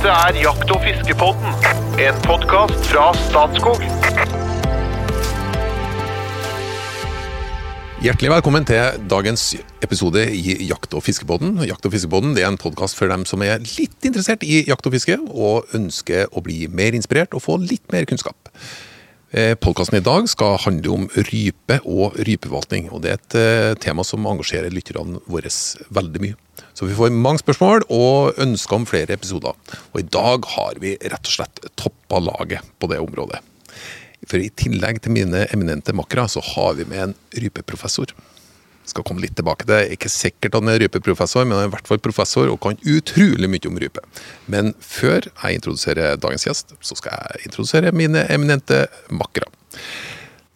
Dette er Jakt- og fiskepodden, en podkast fra Statskog. Hjertelig velkommen til dagens episode i Jakt- og fiskebåten. Jakt- og fiskebåten er en podkast for dem som er litt interessert i jakt og fiske, og ønsker å bli mer inspirert og få litt mer kunnskap. Eh, Podkasten i dag skal handle om rype og rypeforvaltning. og Det er et eh, tema som engasjerer lytterne våre veldig mye. Så vi får mange spørsmål og ønsker om flere episoder. Og i dag har vi rett og slett toppa laget på det området. For i tillegg til mine eminente makkere, så har vi med en rypeprofessor. Skal komme litt tilbake til det. Er Ikke sikkert han er rypeprofessor, men han er i hvert fall professor og kan utrolig mye om rype. Men før jeg introduserer dagens gjest, så skal jeg introdusere mine eminente makkere.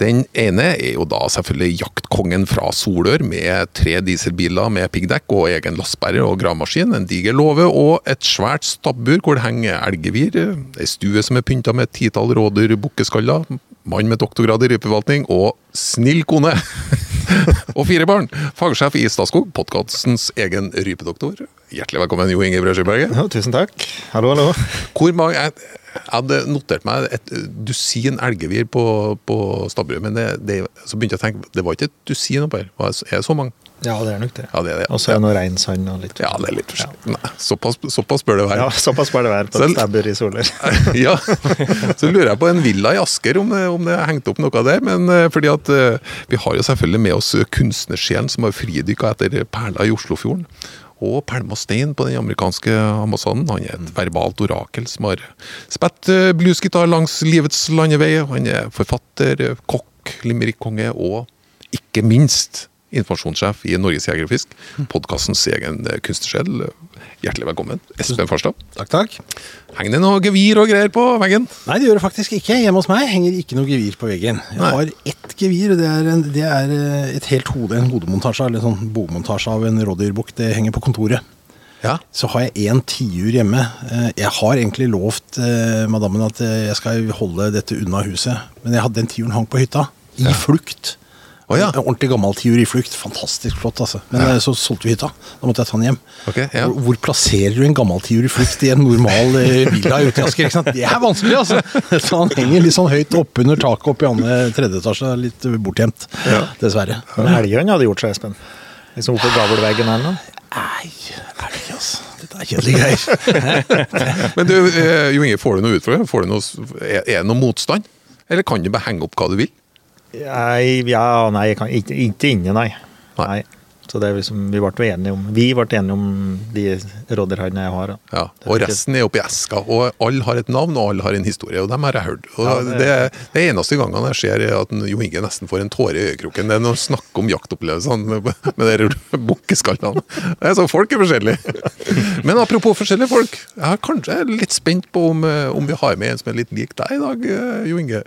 Den ene er jo da selvfølgelig jaktkongen fra Solør, med tre dieselbiler med piggdekk og egen lastebærer og gravemaskin, en diger låve og et svært stabbur hvor det henger elgevir, ei stue som er pynta med et titall rådyr bukkeskaller, mann med doktorgrad i rypeforvaltning og snill kone. og fire barn. Fagsjef i Statskog, podkastens egen rypedoktor. Hjertelig velkommen, Jo Inge Brødskiberget. Ja, tusen takk. Hallo, hallo. Hvor mange jeg, jeg hadde notert meg et dusin elgevir på, på stabburet, men det, det, så begynte jeg å tenke, det var ikke et dusin oppe her. Er det så mange? Ja, det er nok det. Ja, det er det. Og så er det noe reinsand og litt Ja, det er litt forskjellig. Nei, såpass, såpass bør det være. Ja, såpass bør det være på et stabber i Soler. ja. Så lurer jeg på en villa i Asker, om det, om det er hengt opp noe der. Men eh, fordi at eh, vi har jo selvfølgelig med oss kunstnersjelen som har fridykka etter perler i Oslofjorden. Og Stein på den amerikanske ambassaden. Han er et verbalt orakel som har spilt eh, bluesgitar langs livets landevei. Han er forfatter, eh, kokk, limerickkonge og ikke minst informasjonssjef i Norges Jeger og Fisk. Podkastens egen eh, kunstnersjel. Hjertelig velkommen, Espen Farstad. Takk, takk. Henger det noe gevir og greier på veggen? Nei, det gjør det faktisk ikke. Hjemme hos meg henger ikke noe gevir på veggen. Jeg Nei. har ett gevir, og det er, en, det er eh, et helt hode, en hodemontasje, eller sånn bomontasje av en rådyrbukk. Det henger på kontoret. Ja. Så har jeg én tiur hjemme. Eh, Jeg har egentlig lovt eh, madammen at jeg skal holde dette unna huset, men jeg hadde den tiuren hang på hytta. I flukt. Å ja. En ordentlig gammel tiuriflukt. Fantastisk flott, altså. Men ja. så solgte vi hytta. Da måtte jeg ta den hjem. Okay, ja. hvor, hvor plasserer du en gammel tiuriflukt i en normal eh, villa ute i Asker? Ikke sant? Det er vanskelig, altså! Så han henger litt sånn høyt oppunder taket oppe i andre tredje etasje. Litt bortgjemt, dessverre. Men Elgøyen hadde gjort seg, Espen. Liksom oppå gavlveggen eller noe. Nei, elg, altså. Dette er kjedelige greier. Men du, eh, Jo Inge, får du noe utfordring? Får du er det noe motstand? Eller kan du bare henge opp hva du vil? Nei, ja, nei, jeg kan ikke, ikke inne, nei. Nei. nei. Så det er liksom, vi ble enige om Vi ble enige om de rådyrhannene jeg har. Ja, og resten er oppi eska. Og alle har et navn, og alle har en historie, og dem har jeg hørt. Og Ja, det- det, er det eneste gangen jeg ser er at Jo Inge nesten får en tåre i øyekroken. Det er når han snakker om jaktopplevelsene med, med de bukkeskallene. Så Folk er forskjellige. Men apropos forskjellige folk. Jeg er kanskje litt spent på om, eh, om vi har med en som er litt lik deg i dag, eh, Jo Inge.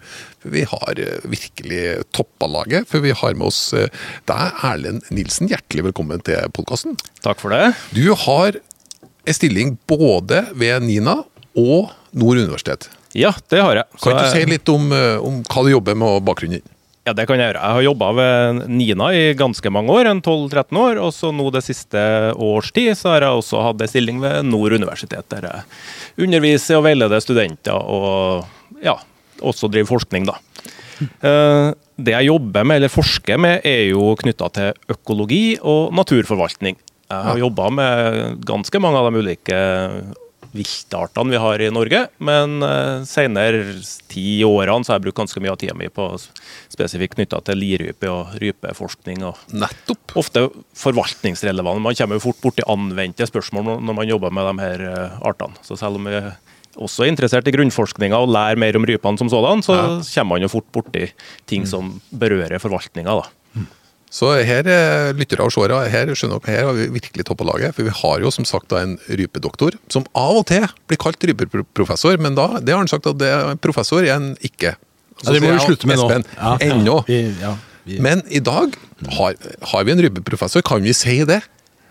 Vi har eh, virkelig toppa laget, for vi har med oss deg, Erlend Nilsen. Hjertelig velkommen til podkasten. Takk for det. Du har en stilling både ved NINA og Nord universitet. Ja, det har jeg. Kan Så du si litt om, eh, om hva du jobber med og bakgrunnen din? Ja, det kan jeg gjøre. Jeg har jobba ved Nina i ganske mange år, en 12-13 år. Og så nå det siste års tid så har jeg også hatt en stilling ved Nord universitet, der jeg underviser og veileder studenter og ja, også driver forskning, da. Eh, Det jeg jobber med, eller forsker med, er jo knytta til økologi og naturforvaltning. Jeg har jobba med ganske mange av de ulike viltartene vi har i Norge, men uh, senere ti årene så har jeg brukt ganske mye av tida mi på spesifikt knytta til lirype og rypeforskning. og Nettopp. Ofte forvaltningsrelevant. Man kommer jo fort borti anvendte spørsmål når- man jobber med de her eh, artene. Så selv om vi også er interessert i grunnforskninga og lærer mer om rypene som sådan, så kommer man jo fort borti ting som berører forvaltninga. da. Så her er lyttere og seere, her skjønner dere, her har vi virkelig toppa laget. For vi har jo som sagt da en rypedoktor, som av og til blir kalt rypeprofessor, men da det har han sagt at det er professor er han ikke. Ja, det må vi slutte med nå. Espen, Ja. Ennå. Vi, ja, vi, Men i dag har, har vi en rypeprofessor, kan vi si det?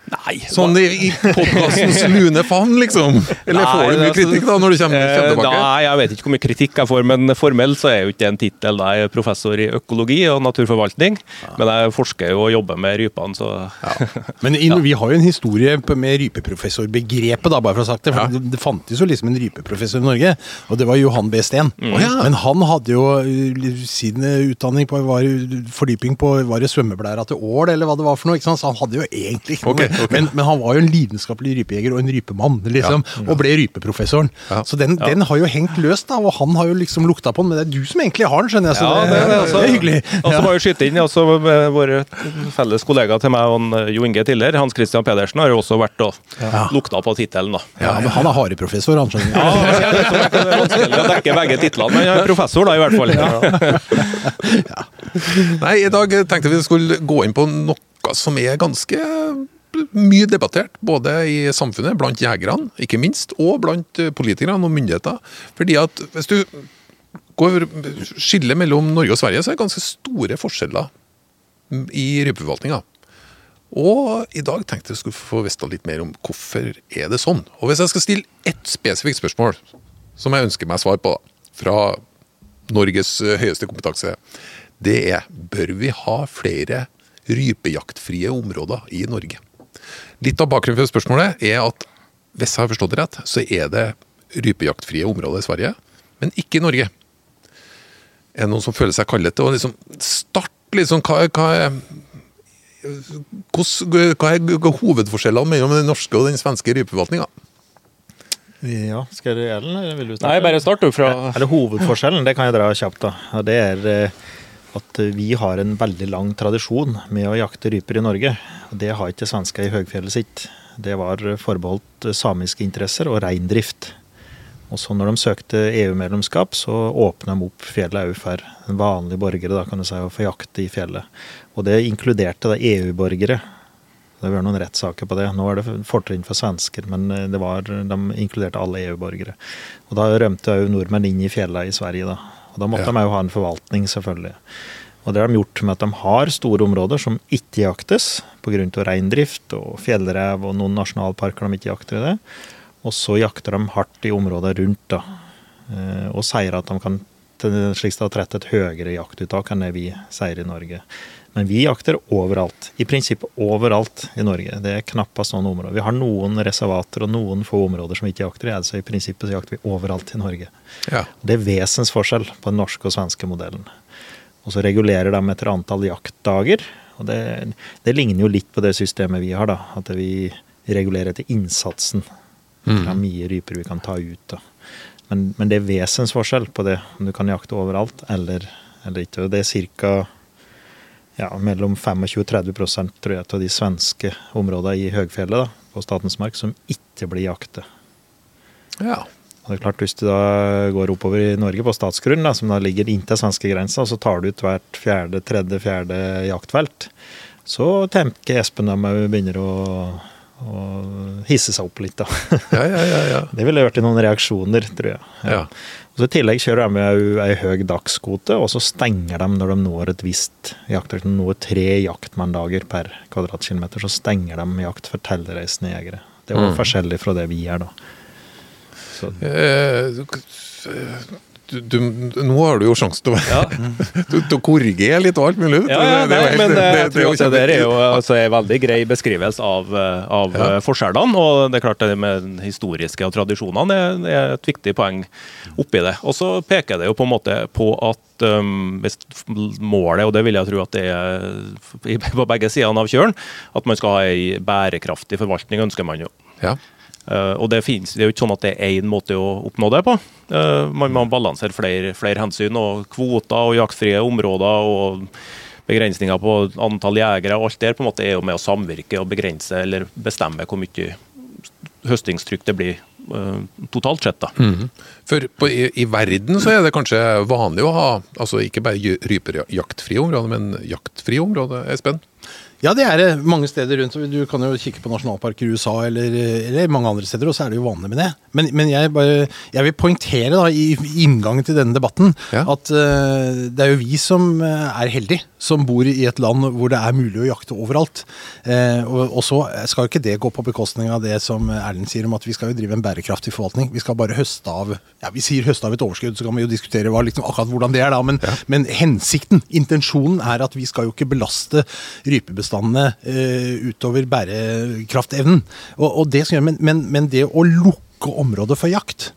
Nei. Sånn i, i podkastens lune favn, liksom? Eller Nei, får du mye altså, kritikk da, når du kommer, eh, kommer tilbake? Nei, jeg vet ikke hvor mye kritikk jeg får, men formelt så er jo ikke en tittel. Jeg er professor i økologi og naturforvaltning, men jeg forsker jo og jobber med rypene, så Men i, vi har jo en historie med rypeprofessorbegrepet, da, bare for å ha sagt det. For det, det fantes jo liksom en rypeprofessor i Norge, og det var Johan B. Steen. Ja. Men han hadde jo uh, sin uh, utdanning på var, fordyping på var det svømmeblæra til Ål, eller hva det var for noe. ikke sant? Så han hadde jo egentlig ikke noe. Ok, ok. Men, men han var jo en lidenskapelig rypejeger og en rypemann, liksom. Og ble rypeprofessoren. Ja. Så den, den har jo hengt løst, da, og han har jo liksom lukta på den. Men det er du som egentlig har den, skjønner jeg. Så Ja, det, det er det, altså. det er hyggelig. Og så må jeg skyte inn også med våre felles kollega til meg og Jo Inge tidligere, Hans Christian Pedersen, har jo også vært og lukta på tittelen, da. Ja, men han er hareprofessor, han skjønner. Ja, jeg kjenner det er vanskelig å dekke begge titlene, men jeg er professor da, i hvert fall. Nei, i dag tenkte vi skulle gå inn på noe som er ganske mye debattert, både i samfunnet, blant jegerne, ikke minst, og blant eh, politikerne og myndigheter. Fordi at hvis du går skillet mellom Norge og Sverige, så er det ganske store forskjeller i rypeforvaltninga. Og i dag tenkte jeg skulle få vite litt mer om hvorfor er det sånn. Og hvis jeg skal stille ett spesifikt spørsmål, som jeg ønsker meg svar på, fra Norges eh, høyeste kompetanse, det er bør vi ha flere rypejaktfrie områder i Norge? Litt av bakgrunnen for spørsmålet er at hvis jeg har forstått det rett, så er det rypejaktfrie områder i Sverige, men ikke i Norge. Er det noen som føler seg kallet til å liksom starte liksom, hva, er- hva er hva er hovedforskjellene mellom den norske og den svenske rypeforvaltninga? Ja, skal du gjøre den, eller vil du Nei, bare start du fra Eller hovedforskjellen, det kan jeg dra kjapt, da. Det er eh, at vi har en veldig lang tradisjon med å jakte ryper i Norge. Det har ikke svensker i høgfjellet sitt. Det var forbeholdt samiske interesser og reindrift. Og så når de søkte EU-medlemskap, så åpna de opp fjellet òg for vanlige borgere da, kan du si, å få jakte i fjellet. Og det inkluderte da EU-borgere. Det har vært noen rettssaker på det. Nå er det fortrinn for svensker, men eh, det var, de inkluderte alle EU-borgere. Og da rømte òg nordmenn inn i fjellene i Sverige, da. Og da måtte Ja. de òg ha en forvaltning, selvfølgelig. Og det har de gjort med at de har store områder som ikke jaktes pga. reindrift og fjellrev og noen nasjonalparker de ikke jakter i det. Og så jakter de hardt i områder rundt, da. Eh, Og sier at de kan slik det har trett et høyere jaktuttak enn det vi sier i Norge. Men vi jakter overalt. I prinsippet overalt i Norge. Det er knappast noen områder. Vi har noen reservater og noen få områder som vi ikke jakter i. Altså i prinsippet så jakter vi overalt i Norge. Ja. Det er vesensforskjell på den norske og svenske modellen. Og så regulerer de etter antall jaktdager. Og det, det ligner jo litt på det systemet vi har, da. At vi regulerer etter innsatsen. Hvor mye ryper vi kan ta ut. da. Men, men det er vesensforskjell på det, om du kan jakte overalt eller, eller ikke. Og det er ca. Ja, mellom 25 og 30 prosent, tror jeg, av de svenske områdene i høgfjellet da, på Statens mark som ikke blir jaktet. ja. Og det er klart, Hvis du da går oppover i Norge på statsgrunn, da, som da ligger inntil svenskegrensa, og så tar du ut hvert fjerde, tredje, fjerde jaktfelt, så tenker Espen de òg begynner å, å hisse seg opp litt. da. Ja, ja, ja, ja. Det ville vært noen reaksjoner, tror jeg. Ja. Og så I tillegg kjører de med ei høy dagskvote, og så stenger de når de når et visst jakt. Når tre jaktmanndager per kvadratkilometer, så stenger de jakt for tilreisende jegere. Det var Mm. forskjellig fra det vi gjør, da. Eh, du, du, nå har du jo sjansen til å, til, til å korrigere litt og alt mulig. Ja, ja, nei, men det- det- jeg tror det, det det er jo altså, en veldig grei beskrivelse av, eh, av Ja. eh, forskjellene. Og det er klart det med den historiske og tradisjonene er, er et viktig poeng oppi det. Og så peker det jo på en måte på at um, hvis målet, og det vil jeg tro at det er på begge sidene av kjølen, at man skal ha ei bærekraftig forvaltning, ønsker man jo. Ja. Eh, og det, finnes, det er jo ikke sånn at det er én måte å oppnå det på. Eh, man må balansere flere, flere hensyn, og kvoter og jaktfrie områder og begrensninger på antall jegere. og Alt der på en måte er jo med å samvirke og begrense eller bestemme hvor mye høstingstrykk det blir eh, totalt sett. da. Mhm. For på, i, i verden så er det kanskje vanlig å ha altså ikke bare ryper jaktfrie områder, men jaktfrie områder, Espen? Ja, det er det mange steder rundt. Du kan jo kikke på nasjonalparker i USA eller, eller mange andre steder, og så er det jo vanlig med det. Men, men jeg, bare, jeg vil poengtere da, i inngangen til denne debatten Ja. at uh, det er jo vi som eh, er heldige, som bor i et land hvor det er mulig å jakte overalt. Uh, og, og så skal jo ikke det gå på bekostning av det som Erlend sier om at vi skal jo drive en bærekraftig forvaltning. Vi skal bare høste av ja, vi sier høste av et overskudd, så kan vi jo diskutere hva, liksom, akkurat hvordan det er, da. Men, men hensikten, intensjonen, er at vi skal jo ikke belaste rypebestandene uh, utover bærekraftevnen. Og, og det skal, men, men, men det å lukke området for jakt,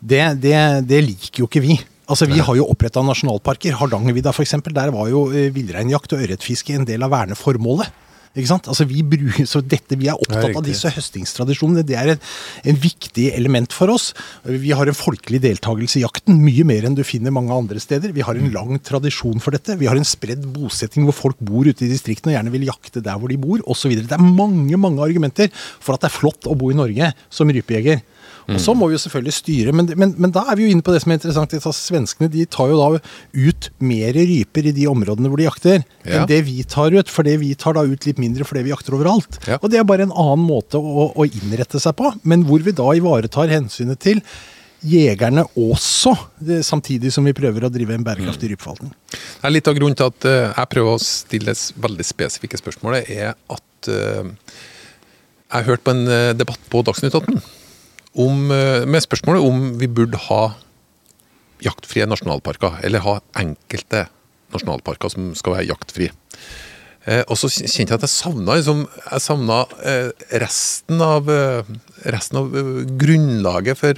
det, det, det liker jo ikke vi. Altså, Vi har jo oppretta nasjonalparker. Hardangervidda f.eks. Der var jo eh, villreinjakt og ørretfiske en del av verneformålet. Ikke sant? Altså, vi, bruker, så dette, vi er opptatt er av disse høstingstradisjonene. Det er en, en viktig element for oss. Vi har en folkelig deltakelse i jakten, mye mer enn du finner mange andre steder. Vi har en lang tradisjon for dette. Vi har en spredd bosetting hvor folk bor ute i distriktene og gjerne vil jakte der hvor de bor, osv. Det er mange mange argumenter for at det er flott å bo i Norge som rypejeger. Og så må vi jo selvfølgelig styre, men, men, men da er vi jo inne på det som er interessant. Svenskene de tar jo da ut mer ryper i de områdene hvor de jakter, Ja. enn det vi tar ut. For det vi tar da ut litt mindre fordi vi jakter overalt. Ja. Og det er bare en annen måte å, å innrette seg på, men hvor vi da ivaretar hensynet til jegerne også, samtidig som vi prøver å drive en bærekraftig rypeforvaltning. Det er litt av grunnen til at eh, jeg prøver å stille veldig spesifikke spørsmål, er at eh, jeg har hørt på en eh, debatt på Dagsnytt 18 om, eh, med spørsmålet om vi burde ha jaktfrie nasjonalparker, eller ha enkelte nasjonalparker som skal være jaktfrie. Eh, og så kjente jeg at jeg savna liksom, eh, resten av, resten av grunnlaget for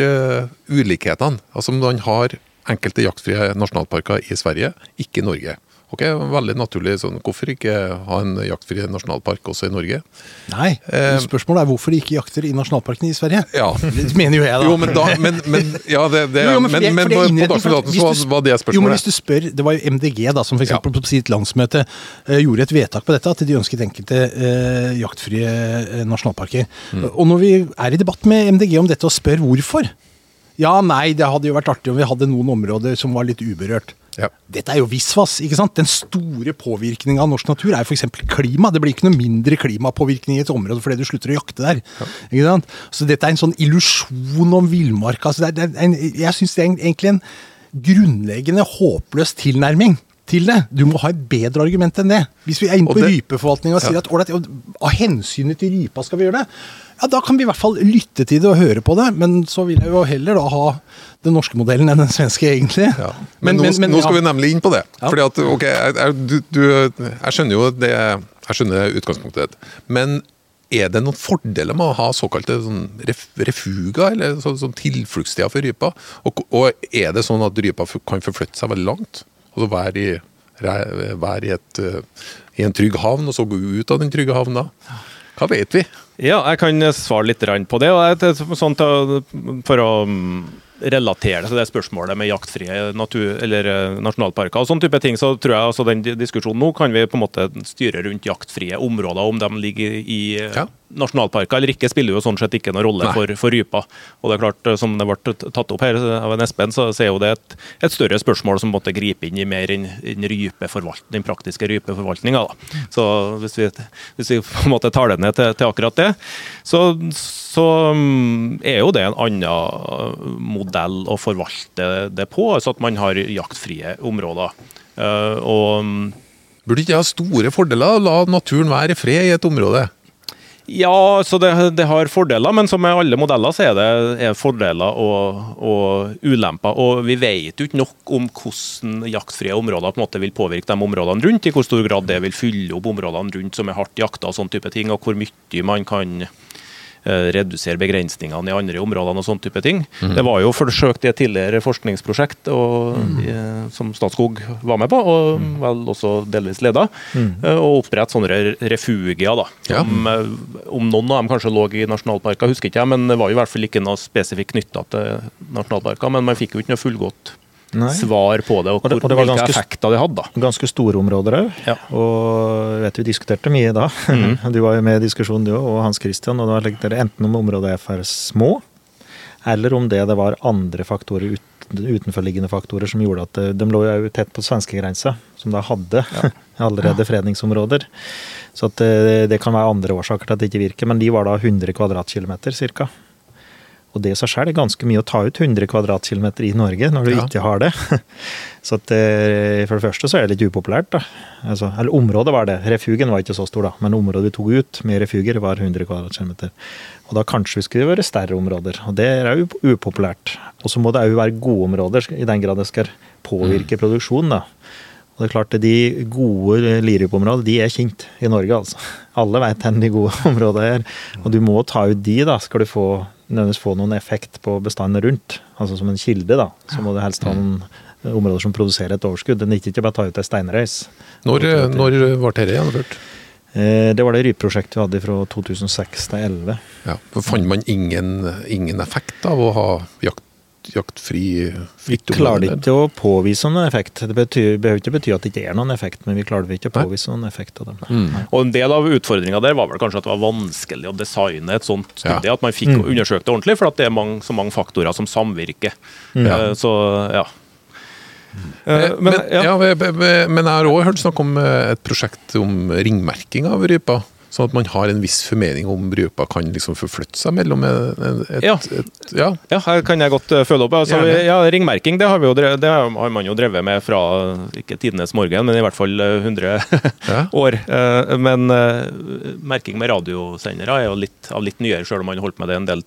ulikhetene. Altså om man har enkelte jaktfrie nasjonalparker i Sverige, ikke i Norge. Ok, Veldig naturlig sånn, hvorfor ikke ha en jaktfri nasjonalpark også i Norge? Nei, Eh, spørsmålet er hvorfor de ikke jakter i nasjonalparkene i Sverige. Ja. Det mener jo jeg, da. Jo, men da men, men, ja, det, det, Jo, jo, men for det- men, for det på, på Dagsnytt 18 så var, det spørsmålet. Jo, men hvis du spør, Det var jo MDG da, som for eksempel på sitt landsmøte uh, gjorde et vedtak på dette, at de ønsket enkelte uh, jaktfrie eh, nasjonalparker. Mm. Og når vi er i debatt med MDG om dette og spør hvorfor Ja, nei, det hadde jo vært artig om vi hadde noen områder som var litt uberørt. Ja. Dette er jo visvas. ikke sant? Den store påvirkningen av norsk natur er jo f.eks. klima. Det blir ikke noe mindre klimapåvirkning i et område fordi du slutter å jakte der. Ikke sant? Så dette er en sånn illusjon om villmarka. Altså det er, det er en, jeg syns det er egentlig en grunnleggende håpløs tilnærming til det. Du må ha et bedre argument enn det. Hvis vi er inne på rypeforvaltninga og sier Ja. at ålreit, av hensynet til rypa skal vi gjøre det, ja, da kan vi i hvert fall lytte til det og høre på det. Men så vil jeg jo heller da ha den norske modellen enn den svenske, egentlig. Ja. Men, nå, nå skal ja. vi nemlig inn på det. Ja. Fordi at, ok, jeg, du, du, jeg skjønner jo det Jeg skjønner utgangspunktet ditt. Men er det noen fordeler med å ha såkalte sånn ref, refuga, eller så, sånn tilfluktssteder for rypa? Og, og er det sånn at rypa kan forflytte seg veldig langt? Altså være i, være i, et, eh, i en trygg havn, og så gå ut av den trygge havna? Hva vet vi? Ja, jeg kan svare litt på det. og jeg- sånn til, For å relatere det til det spørsmålet med jaktfrie natur, eller eh, nasjonalparker og sånn type ting, så tror jeg altså den diskusjonen nå kan vi på en måte styre rundt jaktfrie områder. Om de ligger i eh, Ja. nasjonalparker eller ikke, spiller jo sånn sett ikke noen rolle for, for rypa. Og det er klart, eh, som det ble tatt opp her av en Espen, så, så er jo det et, et større spørsmål som måtte gripe inn i mer enn den praktiske rypeforvaltninga. Så hvis vi, hvis vi på en måte tar det ned til, til akkurat det, så, så mm, er jo det en annen modell å forvalte det på, altså at man har jaktfrie områder. Eh, og mm, Burde ikke ha store fordeler å la naturen være i fred i et område? Ja, så det, det har fordeler, men som med alle modeller så er det er fordeler og, og ulemper. Og vi vet jo ikke nok om hvordan jaktfrie områder på en måte vil påvirke de områdene rundt, i hvor stor grad det vil fylle opp områdene rundt som er hardt jakta og sånne type ting, og hvor mye man kan redusere begrensningene i andre områdene og sånn type ting. Det var jo forsøkt i et tidligere forskningsprosjekt og, eh, som Statskog var med på, og vel også delvis leda, eh, å opprette sånne re- refugier. da, Ja. eh, Om noen av dem kanskje lå i nasjonalparker, husker ikke jeg, men det var jo i hvert fall ikke noe spesifikt knytta til nasjonalparker. Men man fikk jo ikke noe fullgodt Nei. svar på det, og, Og det- hvor, og det var hvilke ganske- effekter det hadde. da. Ganske store områder òg. Ja. Og vet vi diskuterte mye da. Du var jo med i diskusjonen du òg, og Hans Christian. Og da lekte dere enten om området er for små, eller om det, det var andre faktorer ut, utenforliggende faktorer som gjorde at de lå jo tett på svenskegrensa, som da hadde allerede fredningsområder. Så at eh, det kan være andre årsaker til at det ikke virker, men de var da 100 kvadratkilometer ca. Og det i seg sjøl er ganske mye å ta ut 100 kvadratkilometer i Norge, når du Ja. ikke har det. Så at, eh, for det første så er det litt upopulært, da. Altså, eller området var det. Refugen var ikke så stor, da. Men området vi tok ut med refuger, var 100 kvadratkilometer. Og da kanskje vi skulle være større områder. Og det er jo upopulært. Og så må det òg være gode områder, i den grad det skal påvirke produksjonen, da. Og det er klart, De gode Lirup-områdene de er kjent i Norge. altså. Alle vet hvor de gode områdene er. Og du må ta ut de, da, skal du få, nødvendigvis få noen effekt på bestanden rundt. Altså Som en kilde, da. Så må du helst ha noen områder som produserer et overskudd. Det nytter ikke bare å ta ut ei steinrøys. Når, når var dette gjennomført? Eh, Det var det rypeprosjektet vi hadde fra 2006 til 2011. Ja, for Fant man ingen, ingen effekt av å ha jakt, jaktfri Vi klarer ikke å påvise noen effekt. Det betyr, behøver ikke bety at det ikke er noen effekt, men vi klarer ikke å påvise noen effekt av dem. Mm. Og En del av utfordringa der var vel kanskje at det var vanskelig å designe et sånt studie. Ja. At man fikk Mm. undersøkt det ordentlig, for at det er mange, så mange faktorer som samvirker. Eh, Så ja. Men, Men, ja. ja. men- jeg har òg hørt snakk om eh, et prosjekt om ringmerking av ryper. Sånn at man har en viss formening om rypa kan liksom forflytte seg mellom et, et, Ja. et ja. Ja, her kan jeg godt eh, følge opp. Altså, vi- ja, ringmerking det har, vi jo det har man jo drevet med fra ikke tidenes morgen, men i hvert fall eh, 100 Ja. år. Eh, Men eh, merking med radiosendere er jo litt, av litt nyere, selv om man har holdt med det en del.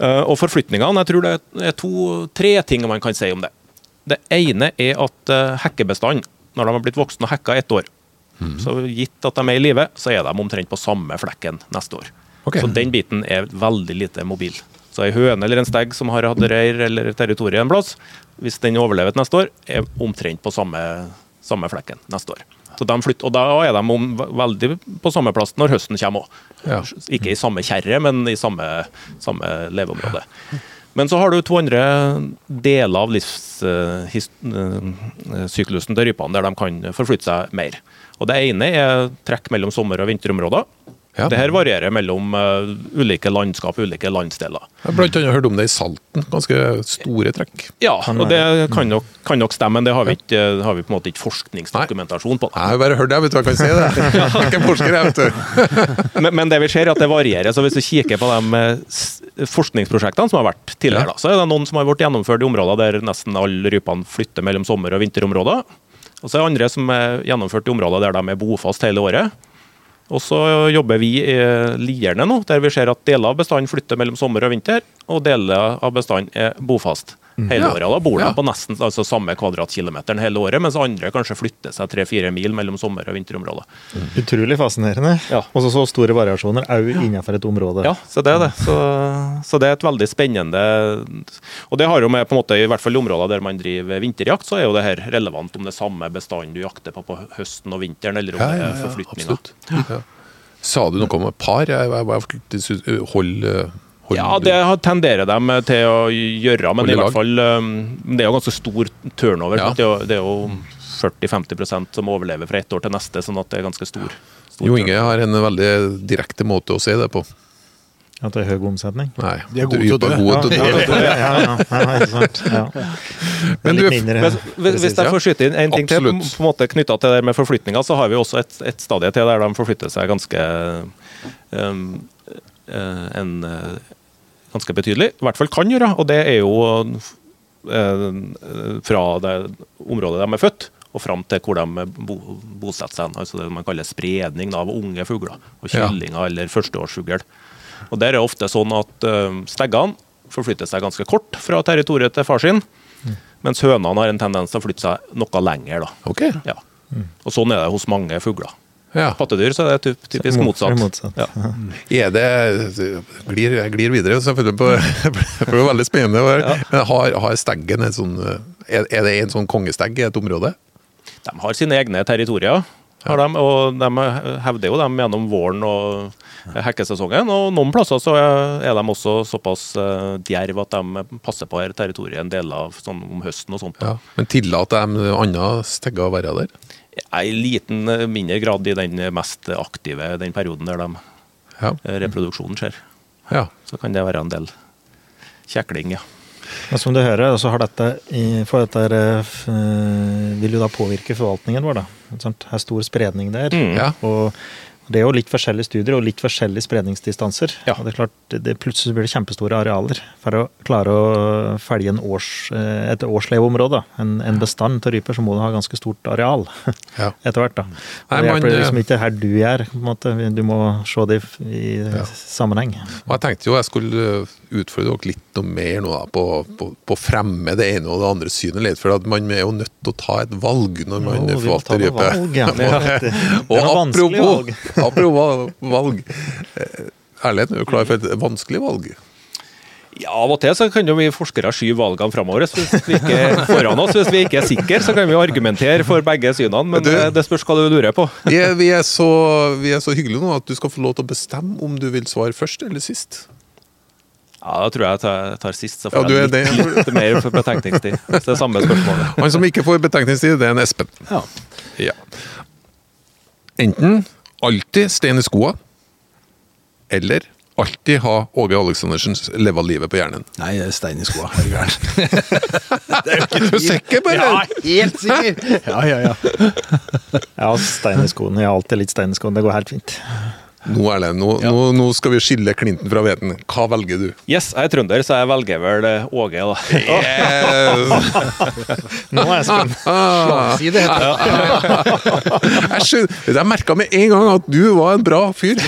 Eh, Og forflytningene, jeg tror det er to-tre ting man kan si om det. Det ene er at eh, hekkebestanden, når de har blitt voksne og hekka ett år, så gitt at de er i live, så er de omtrent på samme flekken neste år. Okay. Så den biten er veldig lite mobil. Så ei høne eller en stegg som har hatt reir eller territorium en plass, hvis den overlever neste år, er omtrent på samme, samme flekken neste år. Så de flytter, og da er de om, veldig på samme plass når høsten kommer òg. Ja. Ikke i samme kjerre, men i samme, samme leveområde. Men så har du to andre deler av livssyklusen til rypene der de kan forflytte seg mer. Og Det ene er trekk mellom sommer- og vinterområder. Ja. Det her varierer mellom uh, ulike landskap, ulike landsdeler. Jeg har blant annet hørt om det i Salten. Ganske store trekk. Ja, og det kan nok, kan nok stemme, men det har vi, ikke, har vi på en måte ikke forskningsdokumentasjon på. Nei, Jeg har bare hørt det, vet du jeg kan si det. Jeg er ikke forsker, jeg, vet du. Men, men det vi ser er at det varierer. så Hvis du kikker på de eh, forskningsprosjektene som har vært tidligere, Ja. da, så er det noen som har vært gjennomført i områder der nesten alle rypene flytter mellom sommer- og vinterområder. Og så er det andre som er gjennomført i områder der de er bofast hele året. Og så jobber vi i Lierne nå, der vi ser at deler av bestanden flytter mellom sommer og vinter, og deler av bestanden er bofast hele Ja. året. Da bor de Ja. på nesten altså, samme kvadratkilometeren hele året, mens andre kanskje flytter seg tre-fire mil mellom sommer- og vinterområder. Utrolig fascinerende. Ja. Og så så store variasjoner òg innenfor et område. Ja, så det er det. Så, så det er et veldig spennende Og det har jo med på en måte, i hvert fall i områder der man driver vinterjakt, så er jo det her relevant om det er samme bestanden du jakter på på høsten og vinteren, eller om Ja, det ja, er ja, forflytninger. absolutt. Ja. Sa du noe om par? Jeg, jeg, jeg, jeg, hold, hold, Ja, det tenderer de til å gjøre, men i hvert fall um, Det er jo ganske stor turnover. Ja. Det er jo, det er jo 40-50% som overlever fra ett år til neste, sånn at det er ganske stor. stor Jo Inge har en veldig direkte måte å se det på. At det er høy omsetning. Nei, De er gode til å dø. å Ja, ja, ja, ja, ikke sant. Ja. Men du- mindre Hvis, hvis, hvis jeg får skyte inn en ting til, på, en måte knytta til det med forflytninger, så har vi også et, et stadie til der de forflytter seg ganske um, eh, en, eh, ganske betydelig. I hvert fall kan gjøre, og det er jo eh, fra det området de er født og fram til hvor de bo, bosetter seg. Altså det man kaller spredning av unge fugler. Og Ja. eller førsteårsfugl. Og Der er det ofte sånn at uh, steggene forflytter seg ganske kort fra territoriet til far sin, mens hønene har en tendens til å flytte seg noe lenger. da. Okay. Ja. Og Sånn er det hos mange fugler. Ja. Pattedyr så er det typ- typisk Mot- motsatt. motsatt. Ja. Er det glir, Jeg glir videre, selvfølgelig, på, for det er veldig spennende. Men har, har steggen en sånn er, er det en sånn kongestegg i et område? De har sine egne territorier, Ja. de, og de hevder jo dem gjennom våren og hekkesesongen. Og noen plasser så er de også såpass eh, djerv at de passer på her territoriet en del av sånn om høsten og sånt. Ja. Men tillater de andre stegger å være der? I liten, eh, mindre grad i den mest aktive, den perioden der de, Ja. eh, reproduksjonen skjer. ja. Så kan det være en del kjekling, ja. Men som du hører, så har dette, i- for dette er, eh, vil jo da påvirke forvaltningen vår. da. Det er stor spredning der. Mm. Og det er jo litt forskjellige studier og litt forskjellige spredningsdistanser. Ja. Og det er klart, det, plutselig blir det kjempestore arealer for å klare å felge års, eh, et årsleveområde. En, en bestand av ryper, så må du ha ganske stort areal Ja. etter hvert. da. Og Nei, det hjelper eh, liksom ikke her du er, på en måte. Du må se det i, i sammenheng. Og jeg tenkte jo jeg skulle utfordre dere litt noe mer nå da, på, på, på å fremme det ene og det andre synet litt. For at man er jo nødt til å ta et valg når man ta forvalter rype. valg, ja. Det Og apropos, valg. apropos valg. eh, Erlend, er du klar for et vanskelig valg? Ja, Av og til så kan jo vi forskere skyve valgene framover hvis vi ikke er foran oss. Hvis vi ikke er sikre, så kan vi argumentere for begge synene. Men Du- eh, det spørs hva du lurer på. Vi er, vi, er så, vi er så hyggelige nå at du skal få lov til å bestemme om du vil svare først eller sist. Ja, Da tror jeg jeg tar, tar sist, så får er jeg litt, det. litt mer for betenkningstid. Hvis det er samme spørsmålet. Han som ikke får betenkningstid, det er en Espen. Ja. Ja. Enten alltid stein i skoa, eller alltid ha Åge Aleksandersens leva livet på hjernen. Nei, det er stein i skoa. Er du gæren? Du er ikke Er du sikker på det? Ja, helt sikker! Ja, ja, ja. Ja, stein i skoene. Jeg har alltid litt stein i skoene. Det går helt fint. Nå, Erlend, nå, nå, nå skal vi skille klinten fra hveten. Hva velger du? Yes, jeg er trønder, så jeg velger vel eh, Åge, da. Yes. Nå er jeg spent. Slagside heter det. Jeg merka med en gang at du var en bra fyr.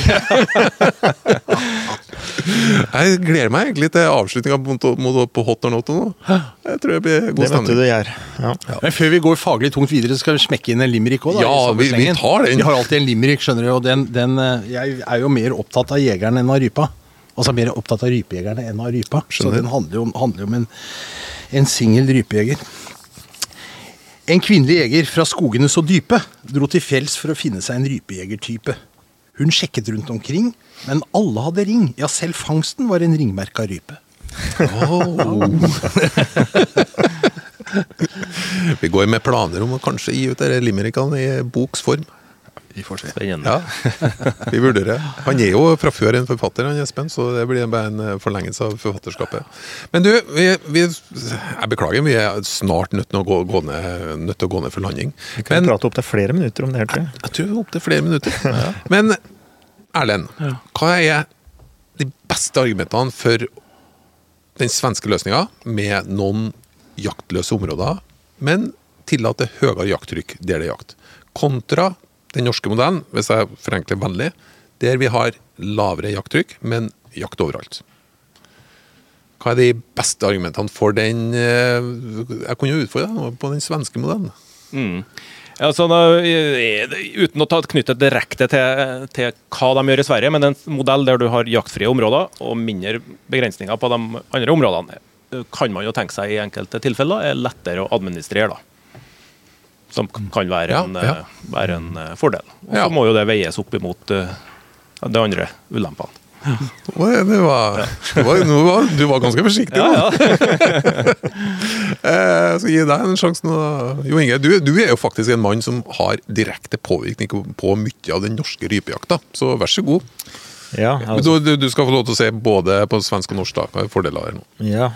Jeg gleder meg egentlig til avslutninga på, på- Hot or Not nå. Jeg tror det blir god Det vet du det du gjør. Ja. Men før vi går faglig tungt videre, så skal vi smekke inn en limerick òg. Ja, vi- vi tar den. Vi har alltid en limerick, skjønner du. Og den, den, eh, jeg er jo mer opptatt av jegeren enn av rypa. Altså mer opptatt av rypejegerne enn av rypa. Så den handler jo om, handler om en, en singel rypejeger. En kvinnelig jeger fra skogene så dype dro til fjells for å finne seg en rypejegertype. Hun sjekket rundt omkring, men alle hadde ring. Ja, selv fangsten var en ringmerka rype. Vi går med planer om å kanskje gi ut disse limerickene i boks form. Vi får se. Spennende. Ja, vi vurderer. Han er jo fra før en forfatter, han Espen, så det blir bare en eh, forlengelse av forfatterskapet. Men du, vi, vi, jeg beklager, vi er snart nødt til å gå, gå, ned, nødt til å gå ned for landing. Vi kan Men prate opp til flere minutter om det her, tror jeg. jeg tror det opptil flere minutter. Men Erlend, hva er de beste argumentene for den svenske løsninga med noen jaktløse områder, men tillater høyere jakttrykk der det er jakt, kontra den norske modellen, hvis jeg forenkler vennlig, der vi har lavere jakttrykk, men jakt overalt. Hva er de beste argumentene for den eh, Jeg kunne jo utfordre deg på den svenske modellen. Mm. Ja, så da, eh, uten å ta knyttet direkte til, til hva de gjør i Sverige, men en modell der du har jaktfrie områder og mindre begrensninger på de andre områdene, eh, kan man jo tenke seg i enkelte tilfeller er lettere å administrere. da. Som kan være en, ja. ja. være en eh, fordel. Og så Ja. må jo det veies opp imot eh, de andre ulempene. Oi, Det var, det var, du var ganske forsiktig. Eh, Jeg skal gi deg en sjanse nå. Jo Inge, du, du er jo faktisk en mann som har direkte påvirkning på mye av den norske rypejakta, så vær så god. Ja, Du, altså, du, du skal få lov til å se både på svensk og norsk. da, Hva er fordeler her nå? ja.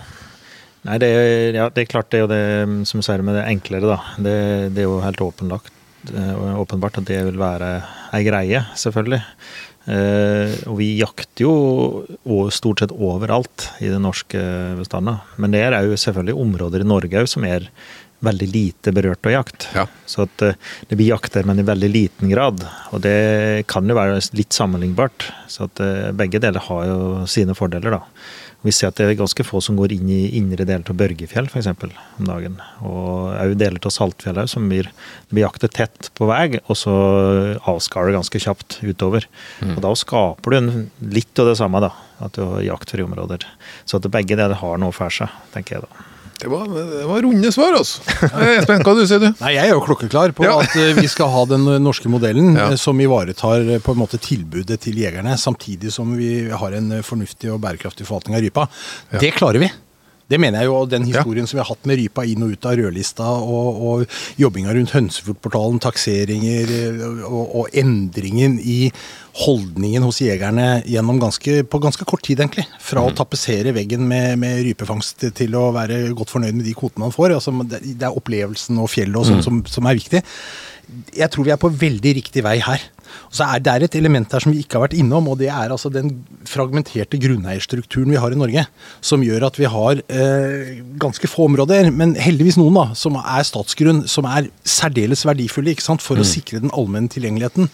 Nei, det ja, det er klart det er jo det som sier med det enklere, da. Det, det er jo helt åpenlagt, eh, åpenbart at det vil være ei greie, selvfølgelig. Eh, og vi jakter jo stort sett overalt i den norske bestanden. Men det er jo selvfølgelig områder i Norge òg som er veldig lite berørt av jakt. Ja. Så at eh, det blir jakter, men i veldig liten grad. Og det kan jo være litt sammenlignbart. Så at eh, begge deler har jo sine fordeler, da. Vi ser at det er ganske få som går inn i indre deler av Børgefjell f.eks. om dagen. Og òg deler av Saltfjell òg, som blir, blir jaktet tett på vei, og så avskaler det ganske kjapt utover. Og da skaper du en, litt av det samme, da. At du har jaktfrie områder. Så at begge deler har noe for seg, tenker jeg da. Det var, det var runde svar, altså. Eh, Espen, hva du sier du? Nei, Jeg er jo klokkeklar på Ja. at eh, vi skal ha den norske modellen Ja. eh, som ivaretar på en måte tilbudet til jegerne, samtidig som vi har en fornuftig og bærekraftig forvaltning av rypa. Det klarer vi. Det mener jeg jo, og den historien som vi har hatt med rypa inn og ut av rødlista, og, og jobbinga rundt Hønsefjordportalen, takseringer eh, og, og endringen i holdningen hos jegerne ganske, på ganske kort tid, egentlig. Fra å tapetsere veggen med, med rypefangst til å være godt fornøyd med de kvotene man får. Altså, det, er opplevelsen og fjellet og sånn som, som er viktig. Jeg tror vi er på veldig riktig vei her. Og så er Det er et element her som vi ikke har vært innom, og det er altså den fragmenterte grunneierstrukturen vi har i Norge. Som gjør at vi har eh, ganske få områder, men heldigvis noen, da, som er statsgrunn, som er særdeles verdifulle ikke sant, for å sikre den allmenne tilgjengeligheten.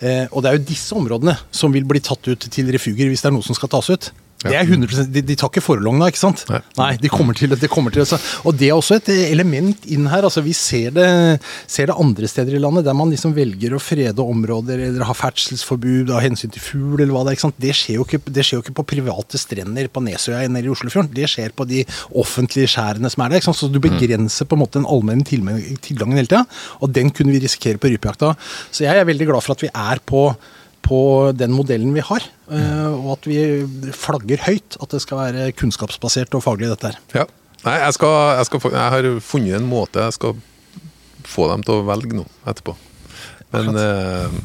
Eh, og det er jo disse områdene som vil bli tatt ut til refuger hvis det er noe som skal tas ut. Det er 100%, de, de tar ikke forlogna, ikke sant? Nei. de kommer til, det. de kommer til det. Og det er også et element inn her. altså Vi ser det, ser det andre steder i landet, der man liksom velger å frede områder eller ha ferdselsforbud av hensyn til fugl eller hva det er. ikke sant? Det skjer jo ikke, det skjer jo ikke på private strender på Nesøya eller i Oslofjorden. Det skjer på de offentlige skjærene som er der. ikke sant? Så du begrenser på en måte den allmenne tilgangen hele tida. Og den kunne vi risikere på rypejakta. Så jeg er veldig glad for at vi er på på den modellen vi har, eh, og at vi flagger høyt at det skal være kunnskapsbasert og faglig, dette her. Ja. Nei, jeg, skal, jeg, skal, jeg har funnet en måte jeg skal få dem til å velge nå etterpå. Men eh,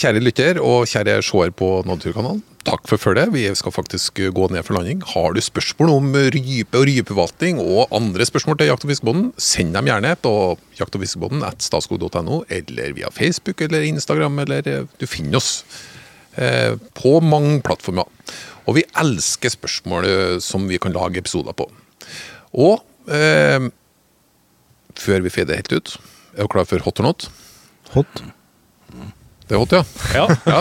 kjære lytter og kjære seer på Naturkanalen, takk for følget. Vi skal faktisk gå ned for landing. Har du spørsmål om rype og rypeforvaltning og andre spørsmål til Jakt- og fiskebonden, send dem gjerne på jakt- og at statskog.no, eller via Facebook eller Instagram, eller eh, du finner oss eh, på mange plattformer. Og vi elsker spørsmål eh, som vi kan lage episoder på. Og eh, før vi fader helt ut, er du klar for hot or not? Hot. Det er hot, ja. Ja, ja.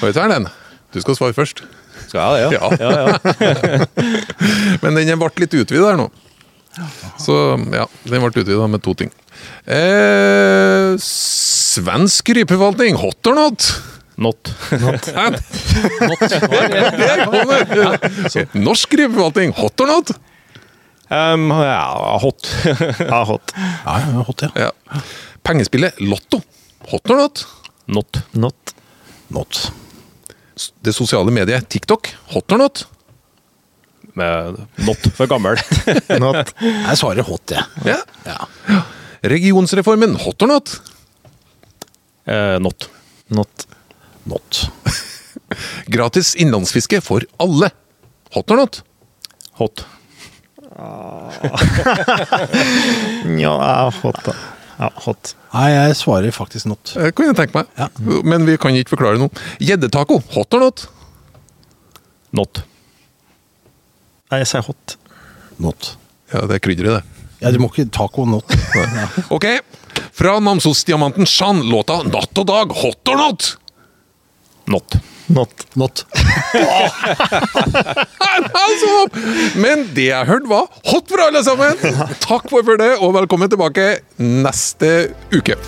Vet vi tar Erlend? Du skal svare først. skal jeg det? Ja. ja, ja. Men den ble litt utvida her nå. Så ja, den ble utvida med to ting. Eh, svensk rypeforvaltning, hot or not? Not. not. Norsk rypeforvaltning, hot or not? Um, ja, hot. Ja, hot. Ja, ja, hot, ja. Ja. Pengespillet Lotto, hot or not? Not. Not. Not. Det sosiale mediet TikTok, hot or not? Med not for gammel. Not. Jeg svarer hot, jeg. Ja. Ja. Regionsreformen, hot or not? Eh, not. Not. Not. Gratis innlandsfiske for alle, hot or not? Hot. Ja, ja, hot. da. Ja, hot. Nei, jeg svarer faktisk not. Det kan jeg tenke meg. Ja. Men vi kan ikke forklare noe. Gjeddetaco, hot or not? Not. Nei, jeg sier hot. Not. Ja, det er krydderet, det. Ja, du må ikke taco not. Ja. Ok, fra Namsos-diamanten Shan, låta 'Natt og dag', hot or not? Not. Not. Not. men det jeg hørte var hot for alle sammen! Takk for det, og velkommen tilbake neste uke.